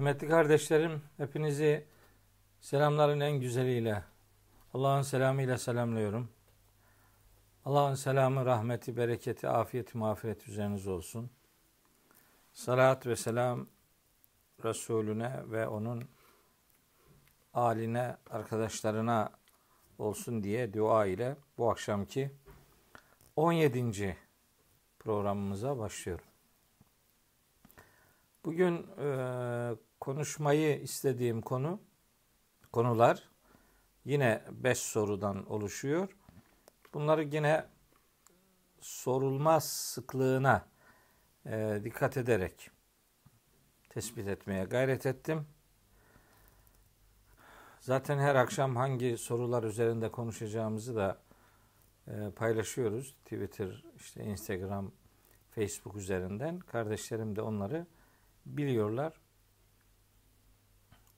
Kıymetli kardeşlerim, hepinizi selamların en güzeliyle, Allah'ın selamıyla selamlıyorum. Allah'ın selamı, rahmeti, bereketi, afiyeti, mağfireti üzerinize olsun. Salat ve selam Resulüne ve onun aline, arkadaşlarına olsun diye dua ile bu akşamki 17. programımıza başlıyorum. Bugün e, konuşmayı istediğim konu konular yine beş sorudan oluşuyor. Bunları yine sorulma sıklığına e, dikkat ederek tespit etmeye gayret ettim. Zaten her akşam hangi sorular üzerinde konuşacağımızı da e, paylaşıyoruz. Twitter, işte Instagram, Facebook üzerinden. Kardeşlerim de onları biliyorlar.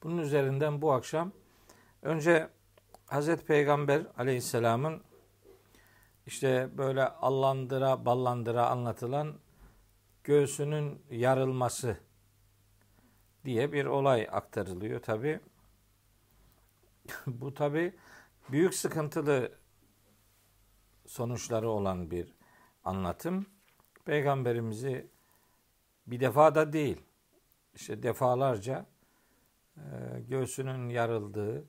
Bunun üzerinden bu akşam önce Hazreti Peygamber aleyhisselamın işte böyle allandıra ballandıra anlatılan göğsünün yarılması diye bir olay aktarılıyor tabi. Bu tabi büyük sıkıntılı sonuçları olan bir anlatım. Peygamberimizi bir defa da değil, işte defalarca göğsünün yarıldığı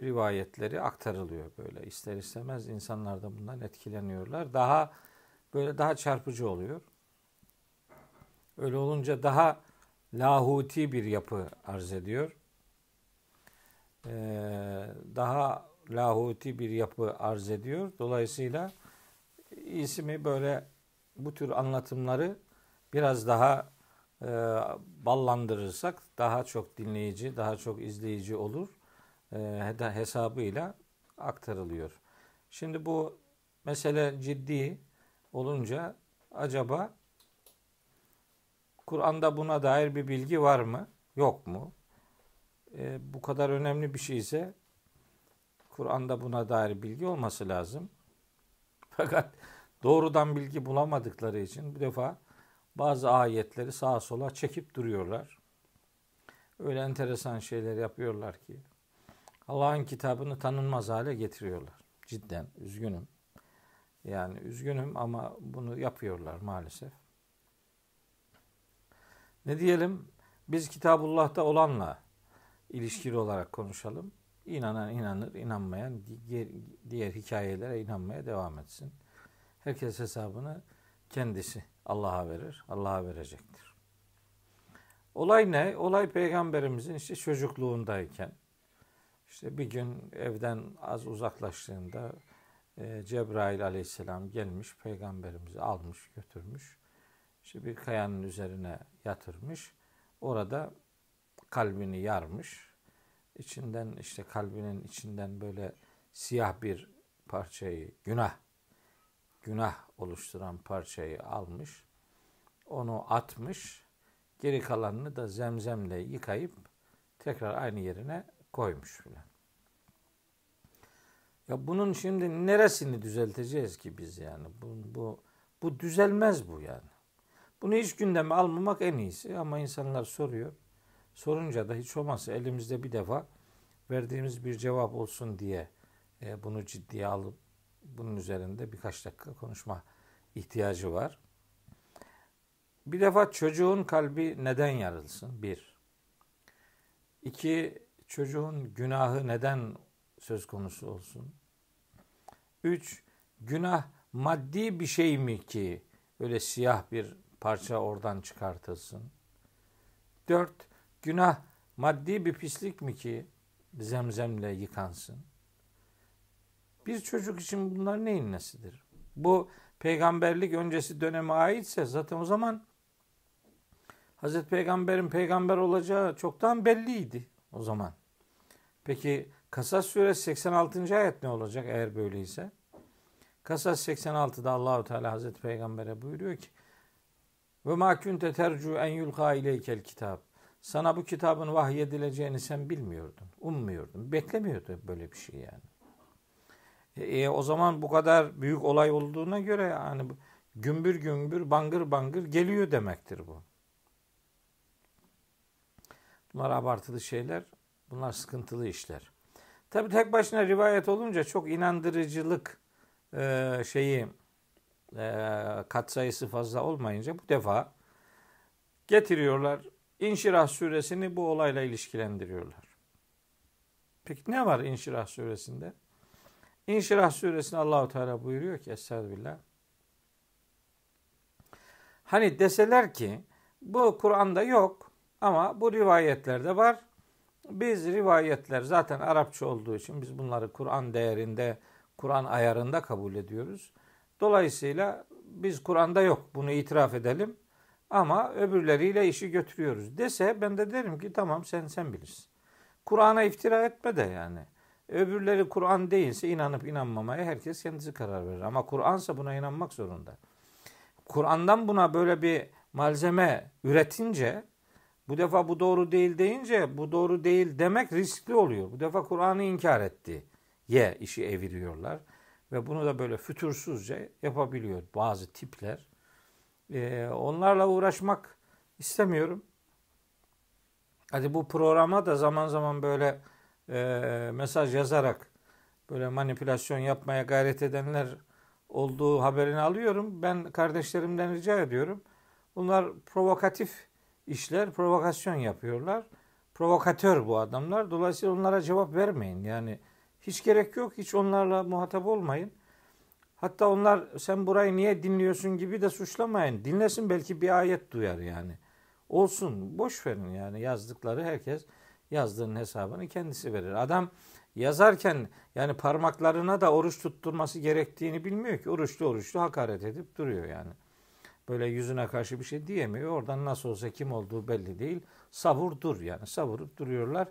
rivayetleri aktarılıyor böyle. İster istemez insanlar da bundan etkileniyorlar. Daha böyle daha çarpıcı oluyor. Öyle olunca daha lahuti bir yapı arz ediyor. Ee, daha lahuti bir yapı arz ediyor. Dolayısıyla ismi böyle bu tür anlatımları biraz daha e, ballandırırsak daha çok dinleyici, daha çok izleyici olur e, hesabıyla aktarılıyor. Şimdi bu mesele ciddi olunca acaba Kur'an'da buna dair bir bilgi var mı? Yok mu? E, bu kadar önemli bir şey ise Kur'an'da buna dair bilgi olması lazım. Fakat doğrudan bilgi bulamadıkları için bu defa bazı ayetleri sağa sola çekip duruyorlar. Öyle enteresan şeyler yapıyorlar ki Allah'ın kitabını tanınmaz hale getiriyorlar. Cidden üzgünüm. Yani üzgünüm ama bunu yapıyorlar maalesef. Ne diyelim? Biz Kitabullah'ta olanla ilişkili olarak konuşalım. İnanan inanır, inanmayan diğer, diğer hikayelere inanmaya devam etsin. Herkes hesabını kendisi Allah'a verir, Allah'a verecektir. Olay ne? Olay peygamberimizin işte çocukluğundayken işte bir gün evden az uzaklaştığında e, Cebrail aleyhisselam gelmiş peygamberimizi almış götürmüş. İşte bir kayanın üzerine yatırmış. Orada kalbini yarmış. İçinden işte kalbinin içinden böyle siyah bir parçayı günah günah oluşturan parçayı almış. Onu atmış. Geri kalanını da zemzemle yıkayıp tekrar aynı yerine koymuş filan. Ya bunun şimdi neresini düzelteceğiz ki biz yani? Bu, bu, bu düzelmez bu yani. Bunu hiç gündeme almamak en iyisi ama insanlar soruyor. Sorunca da hiç olmazsa elimizde bir defa verdiğimiz bir cevap olsun diye e, bunu ciddiye alıp bunun üzerinde birkaç dakika konuşma ihtiyacı var. Bir defa çocuğun kalbi neden yarılsın? Bir. İki, çocuğun günahı neden söz konusu olsun? Üç, günah maddi bir şey mi ki öyle siyah bir parça oradan çıkartılsın? Dört, günah maddi bir pislik mi ki zemzemle yıkansın? Bir çocuk için bunlar neyin nesidir? Bu peygamberlik öncesi döneme aitse zaten o zaman Hazreti Peygamber'in peygamber olacağı çoktan belliydi o zaman. Peki Kasas suresi 86. ayet ne olacak eğer böyleyse? Kasas 86'da Allahu Teala Hazreti Peygamber'e buyuruyor ki: "Ve ma kunte tercu en yulqa ileykel kitab." Sana bu kitabın vahyedileceğini sen bilmiyordun, ummuyordun, beklemiyordun böyle bir şey yani. E, o zaman bu kadar büyük olay olduğuna göre yani gümbür gümbür bangır bangır geliyor demektir bu. Bunlar abartılı şeyler. Bunlar sıkıntılı işler. Tabi tek başına rivayet olunca çok inandırıcılık e, şeyi e, katsayısı fazla olmayınca bu defa getiriyorlar. İnşirah suresini bu olayla ilişkilendiriyorlar. Peki ne var İnşirah suresinde? İnşirah suresinde Allahu Teala buyuruyor ki Estağfirullah. Hani deseler ki bu Kur'an'da yok ama bu rivayetlerde var. Biz rivayetler zaten Arapça olduğu için biz bunları Kur'an değerinde, Kur'an ayarında kabul ediyoruz. Dolayısıyla biz Kur'an'da yok bunu itiraf edelim ama öbürleriyle işi götürüyoruz dese ben de derim ki tamam sen sen bilirsin. Kur'an'a iftira etme de yani. Öbürleri Kur'an değilse inanıp inanmamaya herkes kendisi karar verir. Ama Kur'ansa buna inanmak zorunda. Kur'an'dan buna böyle bir malzeme üretince bu defa bu doğru değil deyince bu doğru değil demek riskli oluyor. Bu defa Kur'an'ı inkar etti. Ye işi eviriyorlar. Ve bunu da böyle fütursuzca yapabiliyor bazı tipler. Ee, onlarla uğraşmak istemiyorum. Hadi bu programa da zaman zaman böyle e, mesaj yazarak böyle manipülasyon yapmaya gayret edenler olduğu haberini alıyorum. Ben kardeşlerimden rica ediyorum. Bunlar provokatif işler, provokasyon yapıyorlar. Provokatör bu adamlar. Dolayısıyla onlara cevap vermeyin. Yani hiç gerek yok. Hiç onlarla muhatap olmayın. Hatta onlar sen burayı niye dinliyorsun gibi de suçlamayın. Dinlesin belki bir ayet duyar yani. Olsun boş verin yani yazdıkları herkes yazdığının hesabını kendisi verir. Adam yazarken yani parmaklarına da oruç tutturması gerektiğini bilmiyor ki. Oruçlu oruçlu hakaret edip duruyor yani. Böyle yüzüne karşı bir şey diyemiyor. Oradan nasıl olsa kim olduğu belli değil. Savur dur yani savurup duruyorlar.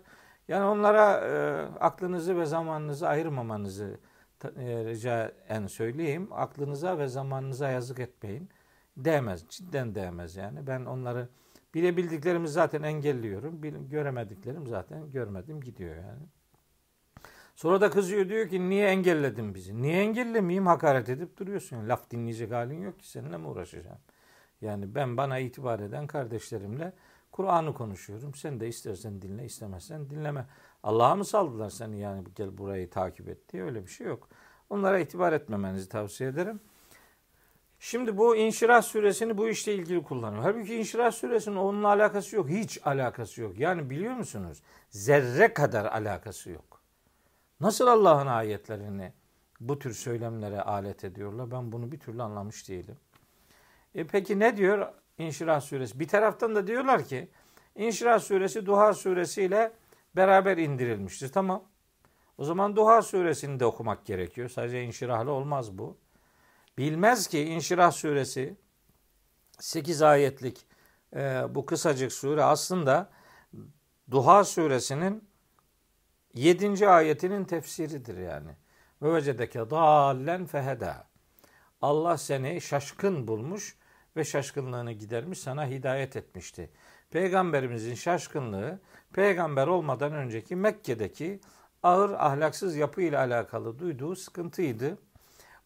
Yani onlara e, aklınızı ve zamanınızı ayırmamanızı e, rica en söyleyeyim. Aklınıza ve zamanınıza yazık etmeyin. Değmez. Cidden değmez yani. Ben onları bilebildiklerimi zaten engelliyorum. Göremediklerim zaten görmedim gidiyor yani. Sonra da kızıyor diyor ki niye engelledin bizi? Niye engellemeyeyim hakaret edip duruyorsun. Laf dinleyecek halin yok ki seninle mi uğraşacağım? Yani ben bana itibar eden kardeşlerimle Kur'an'ı konuşuyorum. Sen de istersen dinle, istemezsen dinleme. Allah'a mı saldılar seni yani gel burayı takip et diye öyle bir şey yok. Onlara itibar etmemenizi tavsiye ederim. Şimdi bu İnşirah suresini bu işle ilgili kullanıyor. Halbuki İnşirah suresinin onunla alakası yok. Hiç alakası yok. Yani biliyor musunuz? Zerre kadar alakası yok. Nasıl Allah'ın ayetlerini bu tür söylemlere alet ediyorlar? Ben bunu bir türlü anlamış değilim. E peki ne diyor İnşirah suresi? Bir taraftan da diyorlar ki İnşirah suresi Duha suresiyle beraber indirilmiştir. Tamam. O zaman Duha suresini de okumak gerekiyor. Sadece inşirahlı olmaz bu. Bilmez ki İnşirah suresi 8 ayetlik e, bu kısacık sure aslında Duha suresinin 7. ayetinin tefsiridir yani. Ve vecedeke dallen feheda. Allah seni şaşkın bulmuş ve şaşkınlığını gidermiş sana hidayet etmişti. Peygamberimizin şaşkınlığı peygamber olmadan önceki Mekke'deki ağır ahlaksız yapı ile alakalı duyduğu sıkıntıydı.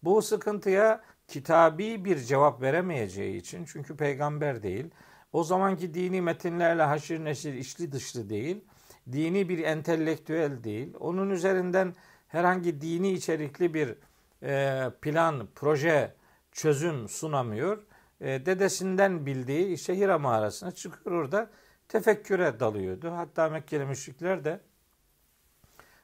Bu sıkıntıya kitabi bir cevap veremeyeceği için çünkü peygamber değil, o zamanki dini metinlerle haşir neşir içli dışlı değil, dini bir entelektüel değil, onun üzerinden herhangi dini içerikli bir e, plan, proje, çözüm sunamıyor. E, dedesinden bildiği şehir mağarasına çıkıyor orada tefekküre dalıyordu. Hatta Mekkeli müşrikler de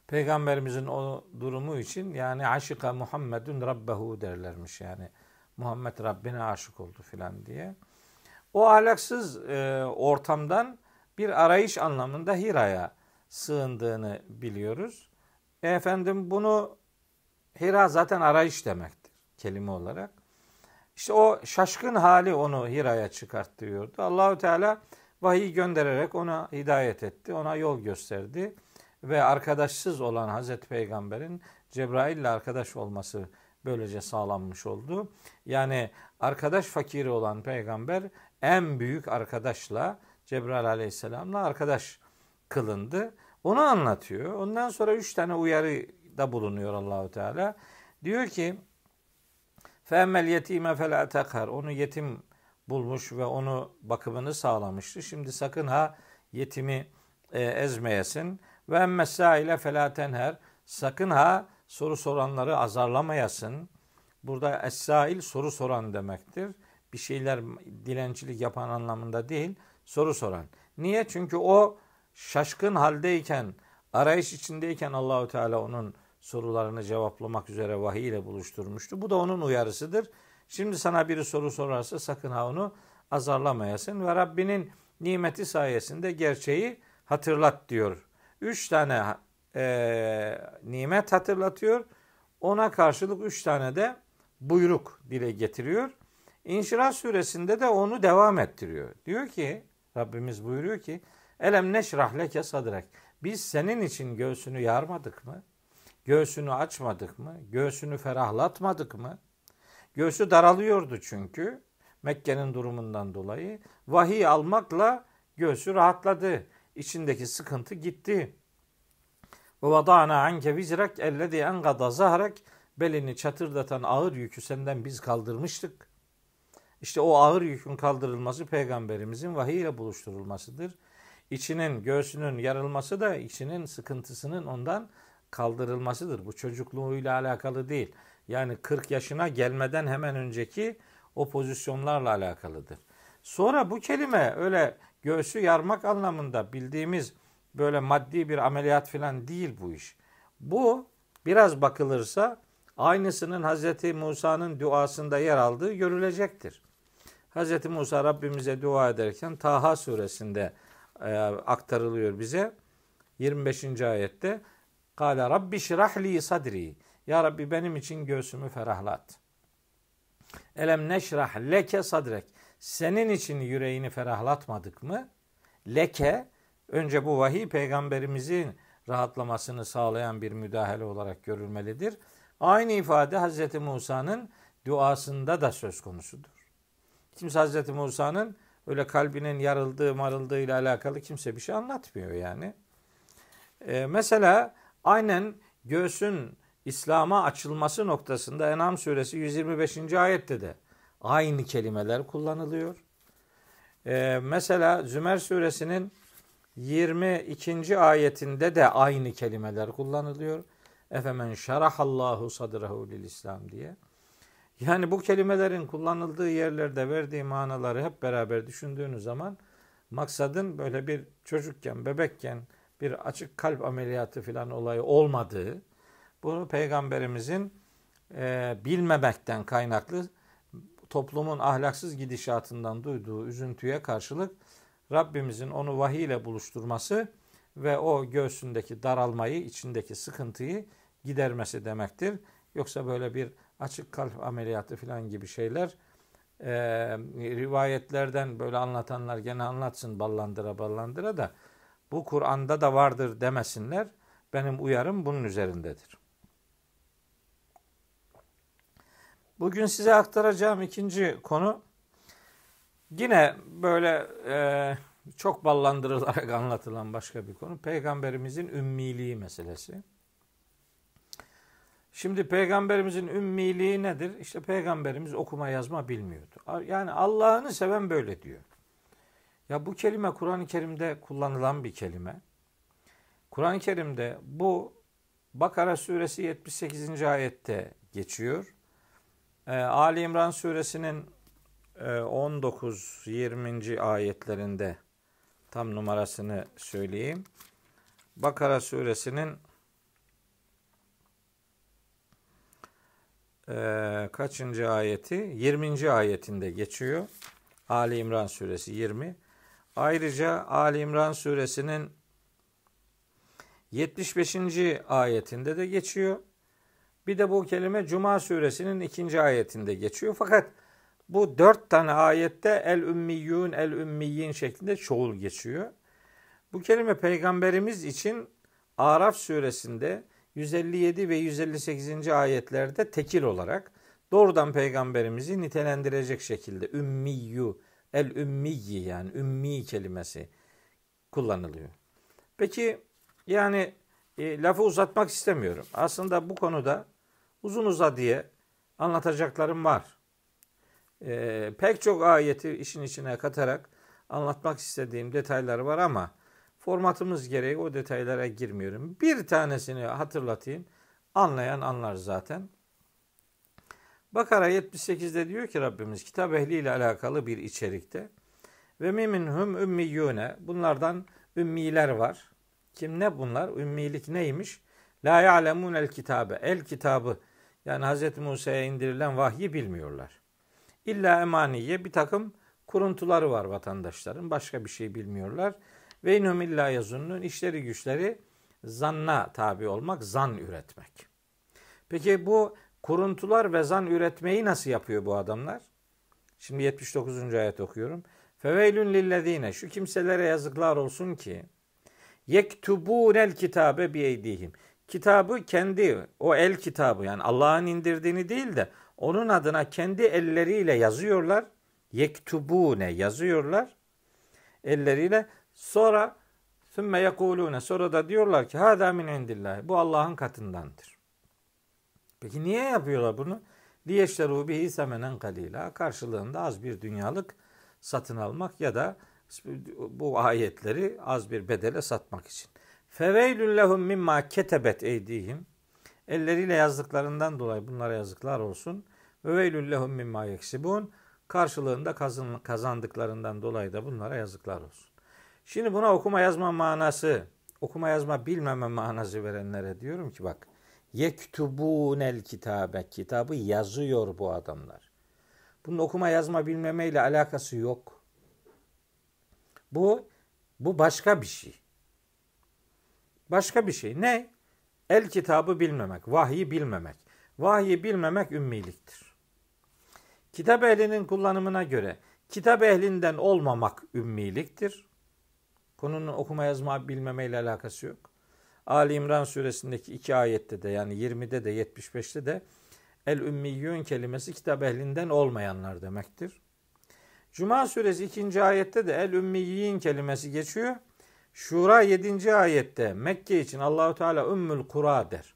Peygamberimizin o durumu için yani aşıka Muhammedun Rabbehu derlermiş yani. Muhammed Rabbine aşık oldu filan diye. O ahlaksız e, ortamdan bir arayış anlamında Hira'ya sığındığını biliyoruz. E, efendim bunu Hira zaten arayış demektir kelime olarak. İşte o şaşkın hali onu Hira'ya çıkarttırıyordu. Allahü Teala vahiy göndererek ona hidayet etti, ona yol gösterdi ve arkadaşsız olan Hazreti Peygamber'in Cebrail ile arkadaş olması böylece sağlanmış oldu. Yani arkadaş fakiri olan peygamber en büyük arkadaşla Cebrail aleyhisselamla arkadaş kılındı. Onu anlatıyor. Ondan sonra üç tane uyarı da bulunuyor Allahu Teala. Diyor ki Femmel yetime fela tekar. Onu yetim bulmuş ve onu bakımını sağlamıştı. Şimdi sakın ha yetimi e, ezmeyesin. Ve emmessaile felâ tenher. Sakın ha soru soranları azarlamayasın. Burada es-sail soru soran demektir. Bir şeyler dilencilik yapan anlamında değil, soru soran. Niye? Çünkü o şaşkın haldeyken, arayış içindeyken Allahü Teala onun sorularını cevaplamak üzere vahiy ile buluşturmuştu. Bu da onun uyarısıdır. Şimdi sana biri soru sorarsa sakın ha onu azarlamayasın ve Rabbinin nimeti sayesinde gerçeği hatırlat diyor. Üç tane e, nimet hatırlatıyor. Ona karşılık üç tane de buyruk dile getiriyor. İnşirah suresinde de onu devam ettiriyor. Diyor ki Rabbimiz buyuruyor ki Elem neşrah leke sadrek. Biz senin için göğsünü yarmadık mı? Göğsünü açmadık mı? Göğsünü ferahlatmadık mı? Göğsü daralıyordu çünkü Mekke'nin durumundan dolayı. Vahiy almakla göğsü rahatladı. İçindeki sıkıntı gitti. Ve vada'na anke vizrek ellezî engada zahrek belini çatırdatan ağır yükü senden biz kaldırmıştık. İşte o ağır yükün kaldırılması peygamberimizin vahiy ile buluşturulmasıdır. İçinin, göğsünün yarılması da içinin sıkıntısının ondan kaldırılmasıdır. Bu çocukluğuyla alakalı değil. Yani 40 yaşına gelmeden hemen önceki o pozisyonlarla alakalıdır. Sonra bu kelime öyle göğsü yarmak anlamında bildiğimiz böyle maddi bir ameliyat falan değil bu iş. Bu biraz bakılırsa aynısının Hz. Musa'nın duasında yer aldığı görülecektir. Hz. Musa Rabbimize dua ederken Taha suresinde e, aktarılıyor bize. 25. ayette Kale Rabbi şirahli sadri. Ya Rabbi benim için göğsümü ferahlat. Elem neşrah leke sadrek. Senin için yüreğini ferahlatmadık mı? Leke önce bu vahiy peygamberimizin rahatlamasını sağlayan bir müdahale olarak görülmelidir. Aynı ifade Hz. Musa'nın duasında da söz konusudur. Kimse Hz. Musa'nın öyle kalbinin yarıldığı marıldığı ile alakalı kimse bir şey anlatmıyor yani. Ee, mesela aynen göğsün İslam'a açılması noktasında Enam suresi 125. ayette de aynı kelimeler kullanılıyor. Ee, mesela Zümer suresinin 22. ayetinde de aynı kelimeler kullanılıyor. Efemen şarahallahu sadrahu lil İslam diye. Yani bu kelimelerin kullanıldığı yerlerde verdiği manaları hep beraber düşündüğünüz zaman maksadın böyle bir çocukken, bebekken bir açık kalp ameliyatı falan olayı olmadığı, bunu peygamberimizin e, bilmemekten kaynaklı toplumun ahlaksız gidişatından duyduğu üzüntüye karşılık Rabbimizin onu vahiy ile buluşturması ve o göğsündeki daralmayı, içindeki sıkıntıyı gidermesi demektir. Yoksa böyle bir açık kalp ameliyatı falan gibi şeyler e, rivayetlerden böyle anlatanlar gene anlatsın ballandıra ballandıra da bu Kur'an'da da vardır demesinler. Benim uyarım bunun üzerindedir. Bugün size aktaracağım ikinci konu yine böyle e, çok ballandırılarak anlatılan başka bir konu. Peygamberimizin ümmiliği meselesi. Şimdi peygamberimizin ümmiliği nedir? İşte peygamberimiz okuma yazma bilmiyordu. Yani Allah'ını seven böyle diyor. Ya bu kelime Kur'an-ı Kerim'de kullanılan bir kelime. Kur'an-ı Kerim'de bu Bakara suresi 78. ayette geçiyor. Ee, Ali İmran suresinin 19-20. E, ayetlerinde tam numarasını söyleyeyim. Bakara suresinin e, kaçıncı ayeti? 20. ayetinde geçiyor. Ali İmran suresi 20. Ayrıca Ali İmran suresinin 75. ayetinde de geçiyor. Bir de bu kelime Cuma suresinin ikinci ayetinde geçiyor. Fakat bu dört tane ayette el ümmiyyun el ümmiyyin şeklinde çoğul geçiyor. Bu kelime peygamberimiz için Araf suresinde 157 ve 158. ayetlerde tekil olarak doğrudan peygamberimizi nitelendirecek şekilde ümmiyyu, el ümmiyyi yani ümmi kelimesi kullanılıyor. Peki yani e, lafı uzatmak istemiyorum. Aslında bu konuda uzun uza diye anlatacaklarım var. E, pek çok ayeti işin içine katarak anlatmak istediğim detaylar var ama Formatımız gereği o detaylara girmiyorum. Bir tanesini hatırlatayım. Anlayan anlar zaten. Bakara 78'de diyor ki Rabbimiz kitap ehliyle alakalı bir içerikte. Ve miminhum ümmiyyune. Bunlardan ümmiler var. Kim ne bunlar? Ümmilik neymiş? La ya'lemun el kitabe. El kitabı yani Hz. Musa'ya indirilen vahyi bilmiyorlar. İlla emaniye bir takım kuruntuları var vatandaşların. Başka bir şey bilmiyorlar. Ve inhum illa yazunnun işleri güçleri zanna tabi olmak, zan üretmek. Peki bu kuruntular ve zan üretmeyi nasıl yapıyor bu adamlar? Şimdi 79. ayet okuyorum. Feveylün lillezine şu kimselere yazıklar olsun ki yektubunel kitabe bi eydihim. Kitabı kendi o el kitabı yani Allah'ın indirdiğini değil de onun adına kendi elleriyle yazıyorlar. Yektubune yazıyorlar. Elleriyle sonra sümme yekulune sonra da diyorlar ki hada min indillahi. Bu Allah'ın katındandır. Peki niye yapıyorlar bunu? Liyeşteru bihi semenen kalila. Karşılığında az bir dünyalık satın almak ya da bu ayetleri az bir bedele satmak için. Feveylün lehum mimma ketebet eydihim. Elleriyle yazdıklarından dolayı bunlara yazıklar olsun. Ve veylün lehum mimma yeksibun. Karşılığında kazandıklarından dolayı da bunlara yazıklar olsun. Şimdi buna okuma yazma manası, okuma yazma bilmeme manası verenlere diyorum ki bak. Yektubunel kitabe. Kitabı yazıyor bu adamlar. Bunun okuma yazma bilmemeyle alakası yok. Bu bu başka bir şey. Başka bir şey. Ne? El kitabı bilmemek, vahyi bilmemek. Vahyi bilmemek ümmiliktir. Kitap ehlinin kullanımına göre kitap ehlinden olmamak ümmiliktir. Konunun okuma yazma bilmemeyle alakası yok. Ali İmran suresindeki iki ayette de yani 20'de de 75'te de el ümmiyyün kelimesi kitap ehlinden olmayanlar demektir. Cuma suresi 2. ayette de el ümmiyyin kelimesi geçiyor. Şura 7. ayette Mekke için Allahu Teala Ümmül Kura der.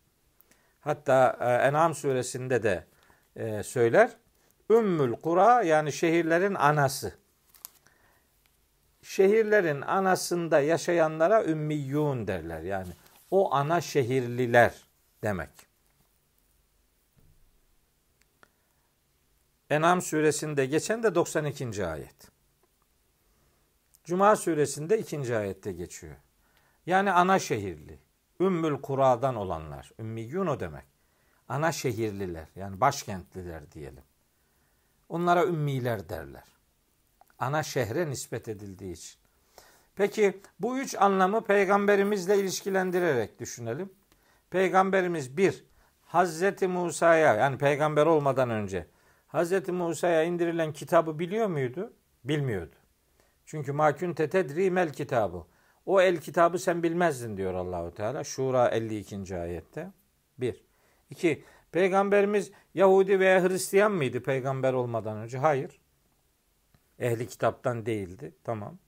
Hatta e, En'am suresinde de e, söyler. Ümmül Kura yani şehirlerin anası. Şehirlerin anasında yaşayanlara ümmiyyun derler. Yani o ana şehirliler demek. En'am suresinde geçen de 92. ayet. Cuma suresinde ikinci ayette geçiyor. Yani ana şehirli. Ümmül Kura'dan olanlar. Ümmiyyun o demek. Ana şehirliler. Yani başkentliler diyelim. Onlara ümmiler derler. Ana şehre nispet edildiği için. Peki bu üç anlamı peygamberimizle ilişkilendirerek düşünelim. Peygamberimiz bir, Hazreti Musa'ya yani peygamber olmadan önce Hazreti Musa'ya indirilen kitabı biliyor muydu? Bilmiyordu. Çünkü makün tetedri mel kitabı. O el kitabı sen bilmezdin diyor Allahu Teala. Şura 52. ayette. Bir. İki. Peygamberimiz Yahudi veya Hristiyan mıydı peygamber olmadan önce? Hayır. Ehli kitaptan değildi. Tamam.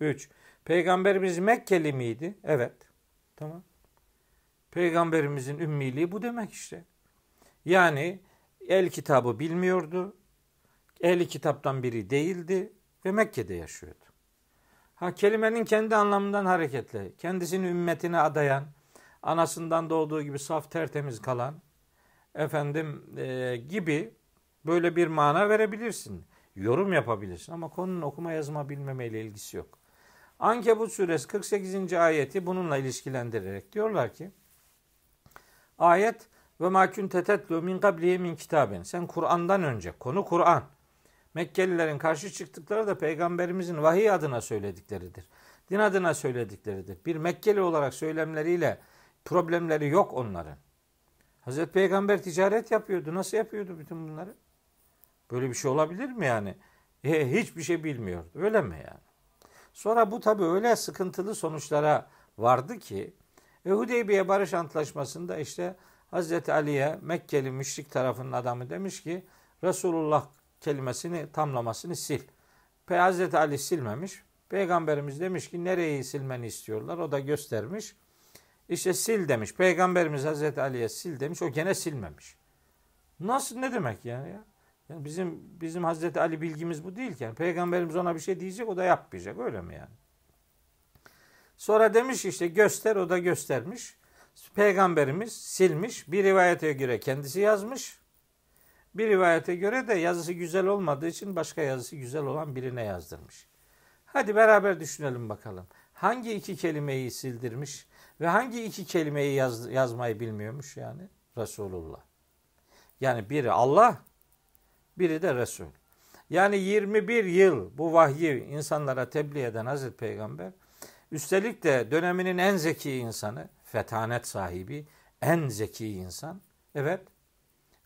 Üç. Peygamberimiz Mekkeli miydi? Evet. Tamam. Peygamberimizin ümmiliği bu demek işte. Yani el kitabı bilmiyordu. Ehli kitaptan biri değildi ve Mekke'de yaşıyordu. Ha kelimenin kendi anlamından hareketle, kendisini ümmetine adayan, anasından doğduğu gibi saf tertemiz kalan, efendim e, gibi böyle bir mana verebilirsin. Yorum yapabilirsin ama konunun okuma yazma bilmemeyle ilgisi yok. Ankebut suresi 48. ayeti bununla ilişkilendirerek diyorlar ki ayet ve ma kunte min qablihi min kitabin. Sen Kur'an'dan önce konu Kur'an. Mekkelilerin karşı çıktıkları da peygamberimizin vahiy adına söyledikleridir. Din adına söyledikleridir. Bir Mekkeli olarak söylemleriyle problemleri yok onların. Hazreti Peygamber ticaret yapıyordu. Nasıl yapıyordu bütün bunları? Böyle bir şey olabilir mi yani? E, hiçbir şey bilmiyordu. Öyle mi yani? Sonra bu tabi öyle sıkıntılı sonuçlara vardı ki e, Hudeybiye Barış Antlaşması'nda işte Hazreti Ali'ye Mekkeli müşrik tarafının adamı demiş ki Resulullah kelimesini tamlamasını sil. Pe Hazreti Ali silmemiş. Peygamberimiz demiş ki nereyi silmeni istiyorlar? O da göstermiş. İşte sil demiş. Peygamberimiz Hazreti Ali'ye sil demiş. O gene silmemiş. Nasıl ne demek yani ya? Yani bizim bizim Hazreti Ali bilgimiz bu değilken peygamberimiz ona bir şey diyecek o da yapmayacak öyle mi yani? Sonra demiş işte göster o da göstermiş. Peygamberimiz silmiş. Bir rivayete göre kendisi yazmış. Bir rivayete göre de yazısı güzel olmadığı için başka yazısı güzel olan birine yazdırmış. Hadi beraber düşünelim bakalım. Hangi iki kelimeyi sildirmiş ve hangi iki kelimeyi yaz, yazmayı bilmiyormuş yani Resulullah. Yani biri Allah, biri de Resul. Yani 21 yıl bu vahyi insanlara tebliğ eden Hazreti Peygamber üstelik de döneminin en zeki insanı, fetanet sahibi, en zeki insan. Evet.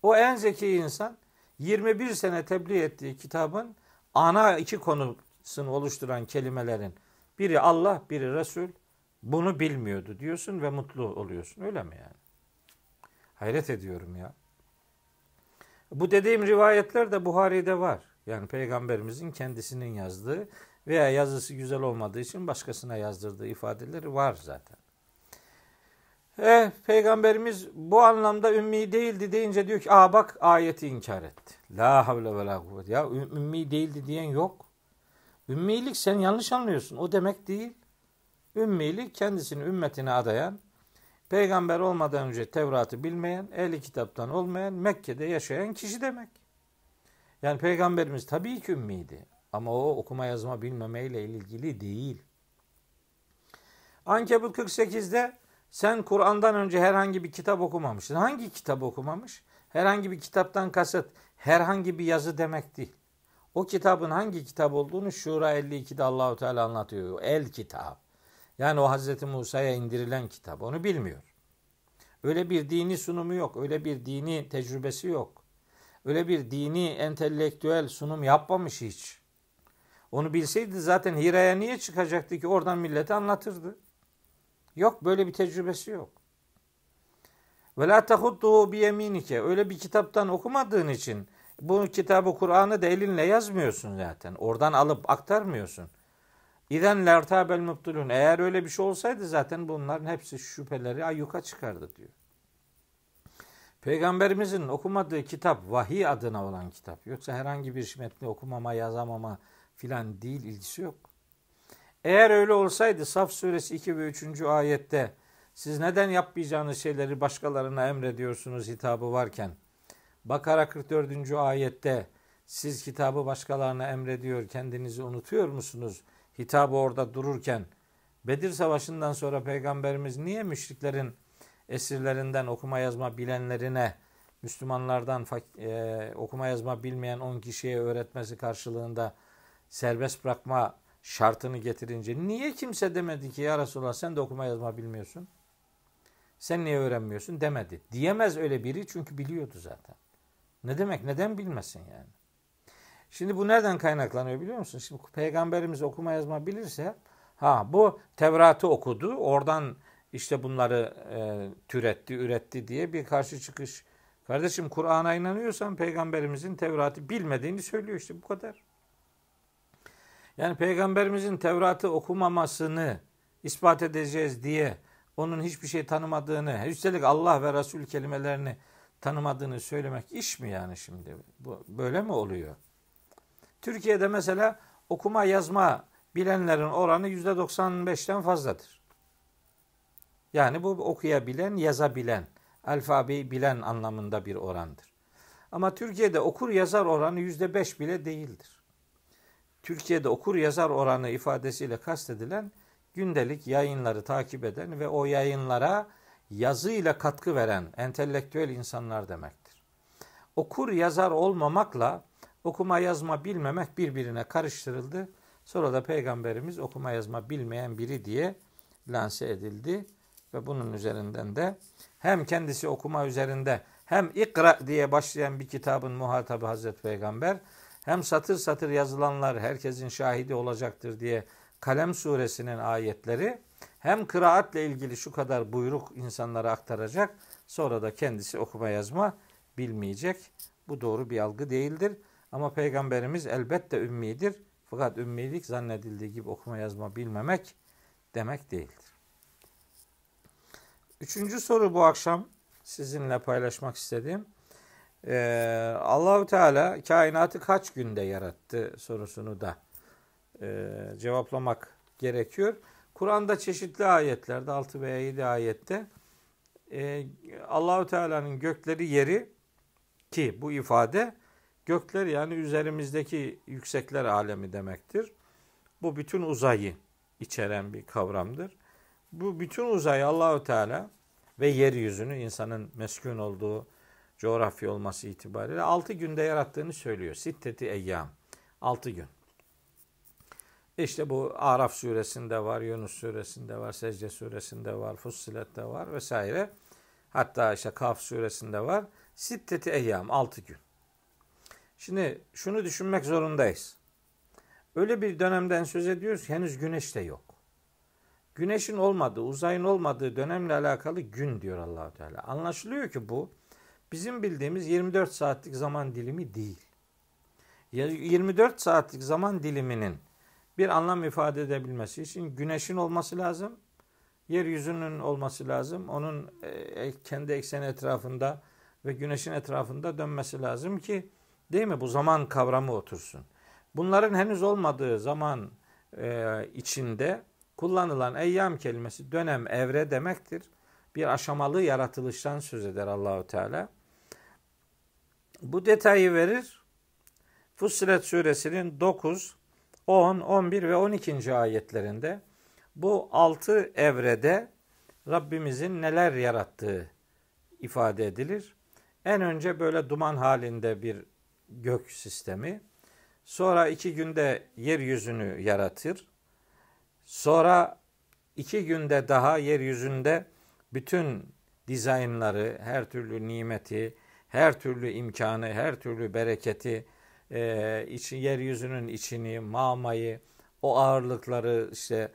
O en zeki insan 21 sene tebliğ ettiği kitabın ana iki konusunu oluşturan kelimelerin biri Allah, biri Resul. Bunu bilmiyordu diyorsun ve mutlu oluyorsun. Öyle mi yani? Hayret ediyorum ya. Bu dediğim rivayetler de Buhari'de var. Yani peygamberimizin kendisinin yazdığı veya yazısı güzel olmadığı için başkasına yazdırdığı ifadeleri var zaten. E, peygamberimiz bu anlamda ümmi değildi deyince diyor ki aa bak ayeti inkar etti. La havle ve la kuvvet. Ya ümmi değildi diyen yok. Ümmilik sen yanlış anlıyorsun. O demek değil. Ümmilik kendisini ümmetine adayan, peygamber olmadan önce Tevrat'ı bilmeyen, ehli kitaptan olmayan, Mekke'de yaşayan kişi demek. Yani peygamberimiz tabii ki ümmiydi. Ama o okuma yazma bilmemeyle ilgili değil. Ankebut 48'de sen Kur'an'dan önce herhangi bir kitap okumamışsın. Hangi kitap okumamış? Herhangi bir kitaptan kasıt herhangi bir yazı demek değil. O kitabın hangi kitap olduğunu Şura 52'de Allahu Teala anlatıyor. El kitap. Yani o Hazreti Musa'ya indirilen kitap. Onu bilmiyor. Öyle bir dini sunumu yok. Öyle bir dini tecrübesi yok. Öyle bir dini entelektüel sunum yapmamış hiç. Onu bilseydi zaten Hira'ya niye çıkacaktı ki oradan millete anlatırdı. Yok böyle bir tecrübesi yok. Ve la tahudduhu bi yeminike. Öyle bir kitaptan okumadığın için bu kitabı Kur'an'ı da elinle yazmıyorsun zaten. Oradan alıp aktarmıyorsun. İden lertabel mubtulun. Eğer öyle bir şey olsaydı zaten bunların hepsi şüpheleri ayyuka çıkardı diyor. Peygamberimizin okumadığı kitap vahiy adına olan kitap. Yoksa herhangi bir metni okumama, yazamama filan değil ilgisi yok. Eğer öyle olsaydı Saf suresi 2 ve 3. ayette siz neden yapmayacağınız şeyleri başkalarına emrediyorsunuz hitabı varken Bakara 44. ayette siz kitabı başkalarına emrediyor kendinizi unutuyor musunuz? Hitabı orada dururken Bedir Savaşı'ndan sonra Peygamberimiz niye müşriklerin esirlerinden okuma yazma bilenlerine Müslümanlardan e, okuma yazma bilmeyen 10 kişiye öğretmesi karşılığında serbest bırakma şartını getirince niye kimse demedi ki ya Resulallah sen de okuma yazma bilmiyorsun? Sen niye öğrenmiyorsun demedi. Diyemez öyle biri çünkü biliyordu zaten. Ne demek? Neden bilmesin yani? Şimdi bu nereden kaynaklanıyor biliyor musun? Şimdi peygamberimiz okuma yazma bilirse ha bu Tevrat'ı okudu. Oradan işte bunları e, türetti, üretti diye bir karşı çıkış. Kardeşim Kur'an'a inanıyorsan peygamberimizin Tevrat'ı bilmediğini söylüyor işte bu kadar. Yani peygamberimizin Tevrat'ı okumamasını ispat edeceğiz diye onun hiçbir şey tanımadığını, üstelik Allah ve Resul kelimelerini tanımadığını söylemek iş mi yani şimdi? Bu böyle mi oluyor? Türkiye'de mesela okuma yazma bilenlerin oranı yüzde 95'ten fazladır. Yani bu okuyabilen, yazabilen, alfabeyi bilen anlamında bir orandır. Ama Türkiye'de okur yazar oranı yüzde beş bile değildir. Türkiye'de okur yazar oranı ifadesiyle kastedilen gündelik yayınları takip eden ve o yayınlara yazıyla katkı veren entelektüel insanlar demektir. Okur yazar olmamakla okuma yazma bilmemek birbirine karıştırıldı. Sonra da peygamberimiz okuma yazma bilmeyen biri diye lanse edildi ve bunun üzerinden de hem kendisi okuma üzerinde hem ikra diye başlayan bir kitabın muhatabı Hazreti Peygamber hem satır satır yazılanlar herkesin şahidi olacaktır diye Kalem suresinin ayetleri hem kıraatle ilgili şu kadar buyruk insanlara aktaracak sonra da kendisi okuma yazma bilmeyecek. Bu doğru bir algı değildir. Ama peygamberimiz elbette ümmidir. Fakat ümmilik zannedildiği gibi okuma yazma bilmemek demek değildir. Üçüncü soru bu akşam sizinle paylaşmak istediğim. Ee, Allahu Teala kainatı kaç günde yarattı sorusunu da e, cevaplamak gerekiyor. Kur'an'da çeşitli ayetlerde 6 veya 7 ayette e, Allahü Teala'nın gökleri yeri ki bu ifade gökler yani üzerimizdeki yüksekler alemi demektir. Bu bütün uzayı içeren bir kavramdır. Bu bütün uzayı Allahü Teala ve yeryüzünü insanın meskun olduğu coğrafya olması itibariyle 6 günde yarattığını söylüyor. Sitteti eyyam. 6 gün. İşte bu Araf suresinde var, Yunus suresinde var, Secde suresinde var, Fussilet'te var vesaire. Hatta işte Kaf suresinde var. Sitteti eyyam, 6 gün. Şimdi şunu düşünmek zorundayız. Öyle bir dönemden söz ediyoruz ki henüz güneş de yok. Güneşin olmadığı, uzayın olmadığı dönemle alakalı gün diyor Allahu Teala. Anlaşılıyor ki bu bizim bildiğimiz 24 saatlik zaman dilimi değil. 24 saatlik zaman diliminin bir anlam ifade edebilmesi için güneşin olması lazım. Yeryüzünün olması lazım. Onun e, e, kendi ekseni etrafında ve güneşin etrafında dönmesi lazım ki değil mi bu zaman kavramı otursun. Bunların henüz olmadığı zaman e, içinde kullanılan eyyam kelimesi dönem, evre demektir. Bir aşamalı yaratılıştan söz eder Allahu Teala. Bu detayı verir. Fussilet suresinin 9, 10, 11 ve 12. ayetlerinde bu altı evrede Rabbimizin neler yarattığı ifade edilir. En önce böyle duman halinde bir gök sistemi. Sonra iki günde yeryüzünü yaratır. Sonra iki günde daha yeryüzünde bütün dizaynları, her türlü nimeti, her türlü imkanı, her türlü bereketi, e, içi, yeryüzünün içini, mamayı, o ağırlıkları işte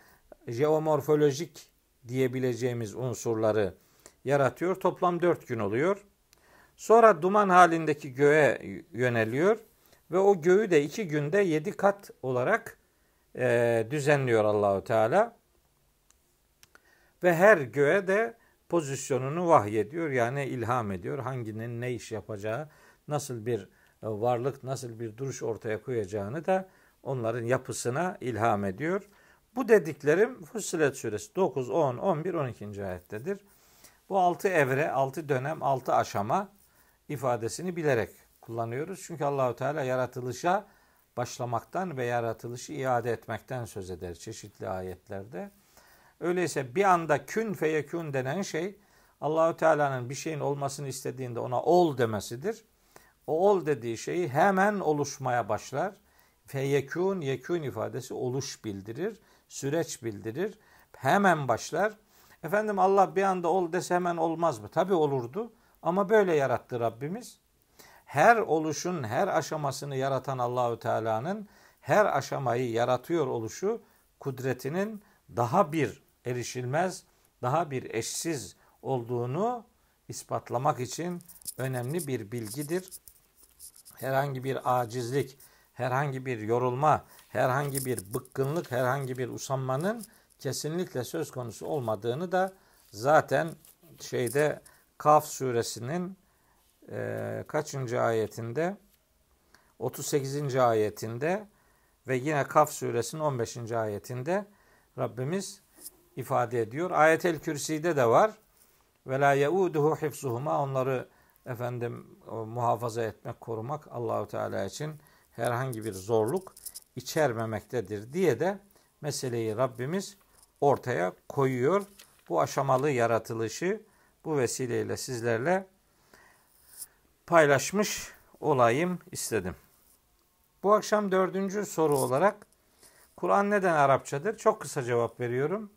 jeomorfolojik diyebileceğimiz unsurları yaratıyor. Toplam dört gün oluyor. Sonra duman halindeki göğe yöneliyor ve o göğü de iki günde yedi kat olarak e, düzenliyor Allahu Teala. Ve her göğe de pozisyonunu vahyediyor yani ilham ediyor. Hanginin ne iş yapacağı, nasıl bir e, varlık, nasıl bir duruş ortaya koyacağını da onların yapısına ilham ediyor. Bu dediklerim Fussilet suresi 9, 10, 11, 12. ayettedir. Bu altı evre, altı dönem, altı aşama ifadesini bilerek kullanıyoruz. Çünkü Allahu Teala yaratılışa başlamaktan ve yaratılışı iade etmekten söz eder çeşitli ayetlerde. Öyleyse bir anda kün feyekün denen şey Allahu Teala'nın bir şeyin olmasını istediğinde ona ol demesidir. O ol dediği şeyi hemen oluşmaya başlar. Feyekün yekün ifadesi oluş bildirir, süreç bildirir. Hemen başlar. Efendim Allah bir anda ol dese hemen olmaz mı? Tabi olurdu ama böyle yarattı Rabbimiz. Her oluşun her aşamasını yaratan Allahü Teala'nın her aşamayı yaratıyor oluşu kudretinin daha bir erişilmez, daha bir eşsiz olduğunu ispatlamak için önemli bir bilgidir. Herhangi bir acizlik, herhangi bir yorulma, herhangi bir bıkkınlık, herhangi bir usanmanın kesinlikle söz konusu olmadığını da zaten şeyde Kaf suresinin e, kaçıncı ayetinde 38. ayetinde ve yine Kaf suresinin 15. ayetinde Rabbimiz ifade ediyor. Ayetel Kürsi'de de var. Ve la yeuduhu hifzuhuma onları efendim muhafaza etmek, korumak Allahu Teala için herhangi bir zorluk içermemektedir diye de meseleyi Rabbimiz ortaya koyuyor. Bu aşamalı yaratılışı bu vesileyle sizlerle paylaşmış olayım istedim. Bu akşam dördüncü soru olarak Kur'an neden Arapçadır? Çok kısa cevap veriyorum.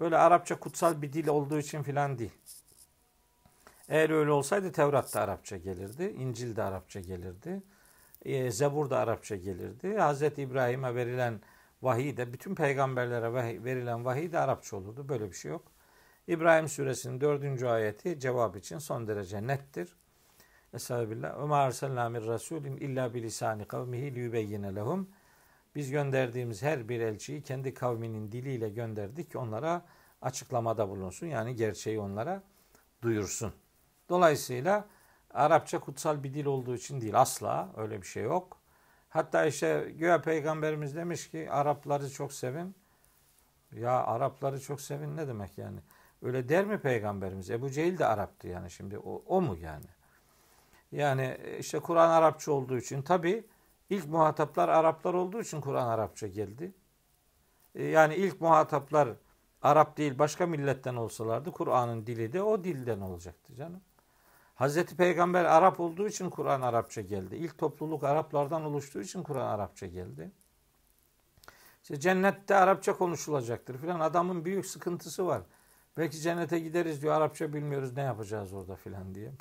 Böyle Arapça kutsal bir dil olduğu için filan değil. Eğer öyle olsaydı Tevrat da Arapça gelirdi, İncil de Arapça gelirdi, e, Zebur da Arapça gelirdi. Hz. İbrahim'e verilen vahiy de, bütün peygamberlere verilen vahiy de Arapça olurdu. Böyle bir şey yok. İbrahim suresinin dördüncü ayeti cevap için son derece nettir. Estağfirullah. Ve ma arsalna min rasulin illa bilisani kavmihi liyubeyyine lehum. Biz gönderdiğimiz her bir elçiyi kendi kavminin diliyle gönderdik ki onlara açıklamada bulunsun. Yani gerçeği onlara duyursun. Dolayısıyla Arapça kutsal bir dil olduğu için değil. Asla öyle bir şey yok. Hatta işte Güya Peygamberimiz demiş ki Arapları çok sevin. Ya Arapları çok sevin ne demek yani? Öyle der mi peygamberimiz? Ebu Cehil de Arap'tı yani şimdi o, o mu yani? Yani işte Kur'an Arapça olduğu için tabi ilk muhataplar Araplar olduğu için Kur'an Arapça geldi. E, yani ilk muhataplar Arap değil başka milletten olsalardı Kur'an'ın dili de o dilden olacaktı canım. Hazreti Peygamber Arap olduğu için Kur'an Arapça geldi. İlk topluluk Araplardan oluştuğu için Kur'an Arapça geldi. İşte cennette Arapça konuşulacaktır filan. Adamın büyük sıkıntısı var. Belki cennete gideriz diyor Arapça bilmiyoruz ne yapacağız orada filan diye.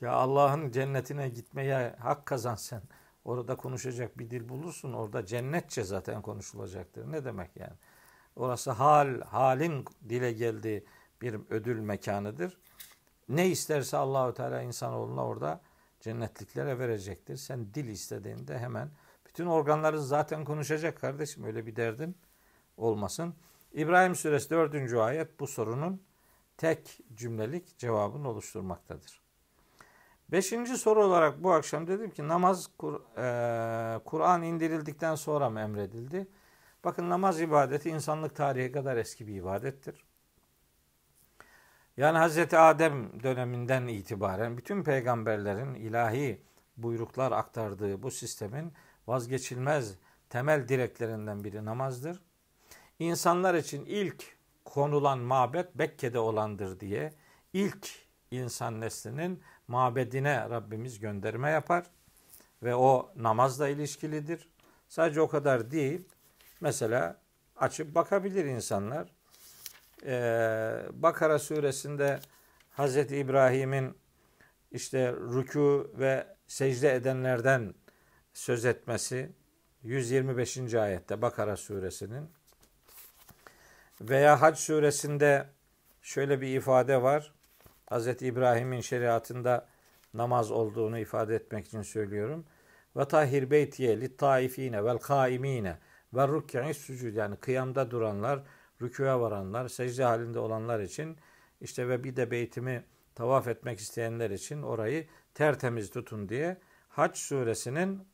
Ya Allah'ın cennetine gitmeye hak kazan sen. Orada konuşacak bir dil bulursun. Orada cennetçe zaten konuşulacaktır. Ne demek yani? Orası hal, halin dile geldiği bir ödül mekanıdır. Ne isterse Allahu Teala insanoğluna orada cennetliklere verecektir. Sen dil istediğinde hemen bütün organların zaten konuşacak kardeşim. Öyle bir derdin olmasın. İbrahim suresi 4. ayet bu sorunun tek cümlelik cevabını oluşturmaktadır. Beşinci soru olarak bu akşam dedim ki namaz e, Kur'an indirildikten sonra mı emredildi? Bakın namaz ibadeti insanlık tarihi kadar eski bir ibadettir. Yani Hz. Adem döneminden itibaren bütün peygamberlerin ilahi buyruklar aktardığı bu sistemin vazgeçilmez temel direklerinden biri namazdır. İnsanlar için ilk konulan mabet Bekke'de olandır diye ilk insan neslinin mabedine Rabbimiz gönderme yapar ve o namazla ilişkilidir. Sadece o kadar değil. Mesela açıp bakabilir insanlar. Ee, Bakara suresinde Hz. İbrahim'in işte rükû ve secde edenlerden söz etmesi 125. ayette Bakara suresinin veya Hac suresinde şöyle bir ifade var. Hz. İbrahim'in şeriatında namaz olduğunu ifade etmek için söylüyorum. Ve tahir beytiye lit taifine vel kaimine ve rük'i sucud yani kıyamda duranlar, rükûya varanlar, secde halinde olanlar için işte ve bir de beytimi tavaf etmek isteyenler için orayı tertemiz tutun diye Hac suresinin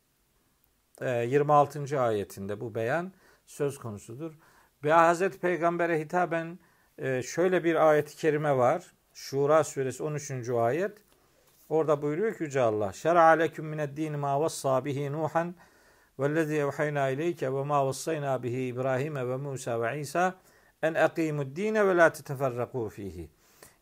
26. E, ayetinde bu beyan söz konusudur. Ve Hazreti Peygamber'e hitaben e, şöyle bir ayet-i kerime var. Şura suresi 13. ayet. Orada buyuruyor ki Yüce Allah. Şer'a aleküm mined din ma vassa bihi Nuhan vellezî evhayna ileyke ve ma vassayna bihi İbrahim ve Musa ve İsa en ekimud dine ve la teteferrakû fihi.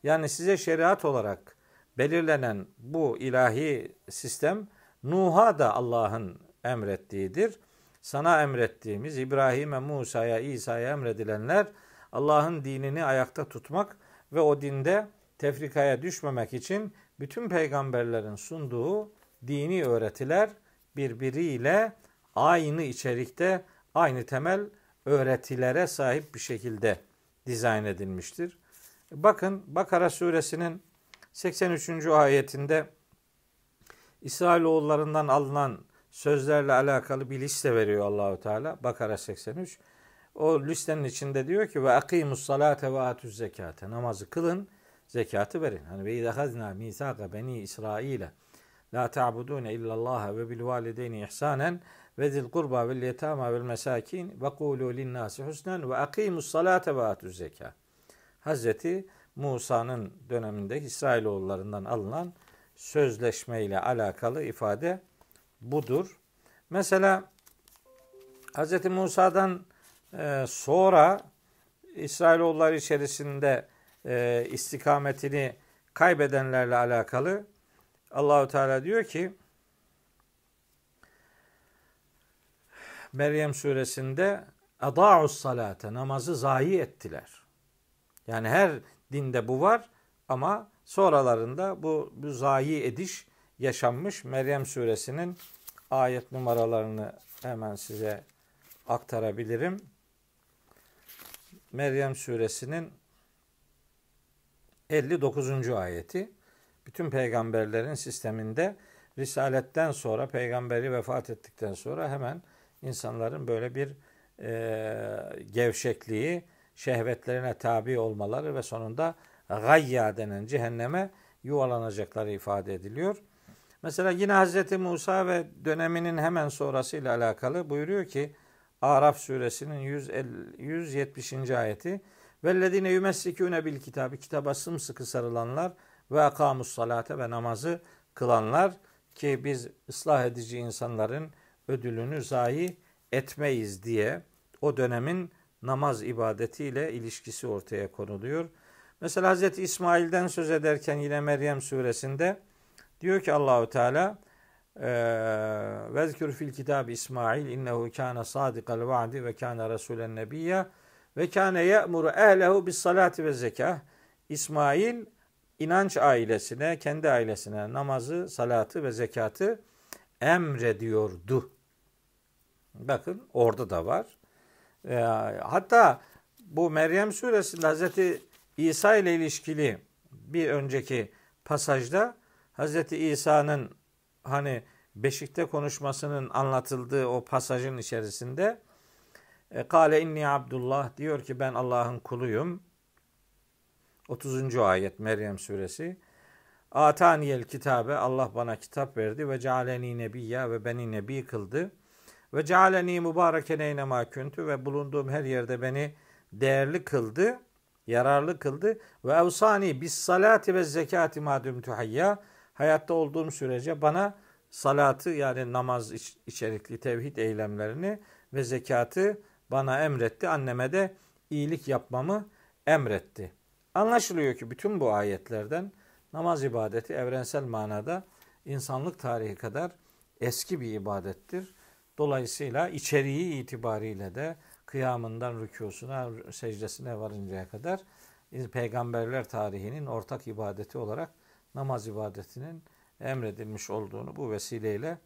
Yani size şeriat olarak belirlenen bu ilahi sistem Nuh'a da Allah'ın emrettiğidir. Sana emrettiğimiz İbrahim'e, Musa'ya, İsa'ya emredilenler Allah'ın dinini ayakta tutmak ve o dinde tefrikaya düşmemek için bütün peygamberlerin sunduğu dini öğretiler birbiriyle aynı içerikte, aynı temel öğretilere sahip bir şekilde dizayn edilmiştir. Bakın Bakara suresinin 83. ayetinde İsrailoğullarından alınan sözlerle alakalı bir liste veriyor Allahu Teala. Bakara 83. O listenin içinde diyor ki ve akimus salate ve atuz zekate. Namazı kılın, zekatı verin. Hani ve izahazna misaka beni İsrail'e la ta'budune illallah ve bil valideyni ihsanen ve zil kurba vel yetama vel mesakin ve kulu lin nasi husnen ve akimus salate ve atuz zekat. Hazreti Musa'nın döneminde İsrailoğullarından alınan sözleşme ile alakalı ifade budur. Mesela Hz. Musa'dan sonra İsrailoğulları içerisinde e, istikametini kaybedenlerle alakalı Allahu Teala diyor ki Meryem suresinde ada'us salate namazı zayi ettiler. Yani her dinde bu var ama sonralarında bu, bu zayi ediş yaşanmış. Meryem suresinin ayet numaralarını hemen size aktarabilirim. Meryem suresinin 59. ayeti bütün peygamberlerin sisteminde risaletten sonra peygamberi vefat ettikten sonra hemen insanların böyle bir e, gevşekliği, şehvetlerine tabi olmaları ve sonunda gayya denen cehenneme yuvalanacakları ifade ediliyor. Mesela yine Hz. Musa ve döneminin hemen sonrasıyla alakalı buyuruyor ki Araf suresinin 170. ayeti. Vellezine yumessikune bil kitabı kitaba sımsıkı sarılanlar ve akamus salate ve namazı kılanlar ki biz ıslah edici insanların ödülünü zayi etmeyiz diye o dönemin namaz ibadetiyle ilişkisi ortaya konuluyor. Mesela Hz. İsmail'den söz ederken yine Meryem suresinde diyor ki Allahu Teala Vezkür fil kitab İsmail innehu kana sadikal vaadi ve kana rasulen nebiyya ve kana ya'muru ehlehu bis salati ve zekah. İsmail inanç ailesine, kendi ailesine namazı, salatı ve zekatı emrediyordu. Bakın orada da var. E, hatta bu Meryem suresinde Hazreti İsa ile ilişkili bir önceki pasajda Hazreti İsa'nın hani beşikte konuşmasının anlatıldığı o pasajın içerisinde Kale inni Abdullah diyor ki ben Allah'ın kuluyum. 30. ayet Meryem suresi. Ataniyel kitabe Allah bana kitap verdi ve cealeni nebiyya ve beni nebi kıldı. Ve cealeni mübareken eynema küntü ve bulunduğum her yerde beni değerli kıldı, yararlı kıldı. Ve evsani bis salati ve zekati madüm tuhayya hayatta olduğum sürece bana salatı yani namaz içerikli tevhid eylemlerini ve zekatı bana emretti. Anneme de iyilik yapmamı emretti. Anlaşılıyor ki bütün bu ayetlerden namaz ibadeti evrensel manada insanlık tarihi kadar eski bir ibadettir. Dolayısıyla içeriği itibariyle de kıyamından rükusuna, secdesine varıncaya kadar peygamberler tarihinin ortak ibadeti olarak namaz ibadetinin emredilmiş olduğunu bu vesileyle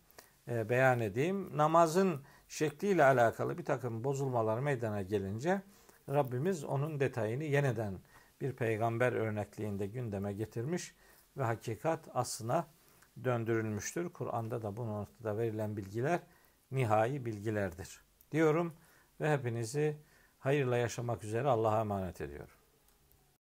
e, beyan edeyim. Namazın şekliyle alakalı bir takım bozulmalar meydana gelince Rabbimiz onun detayını yeniden bir peygamber örnekliğinde gündeme getirmiş ve hakikat aslına döndürülmüştür. Kur'an'da da bu noktada verilen bilgiler nihai bilgilerdir. Diyorum ve hepinizi hayırla yaşamak üzere Allah'a emanet ediyorum.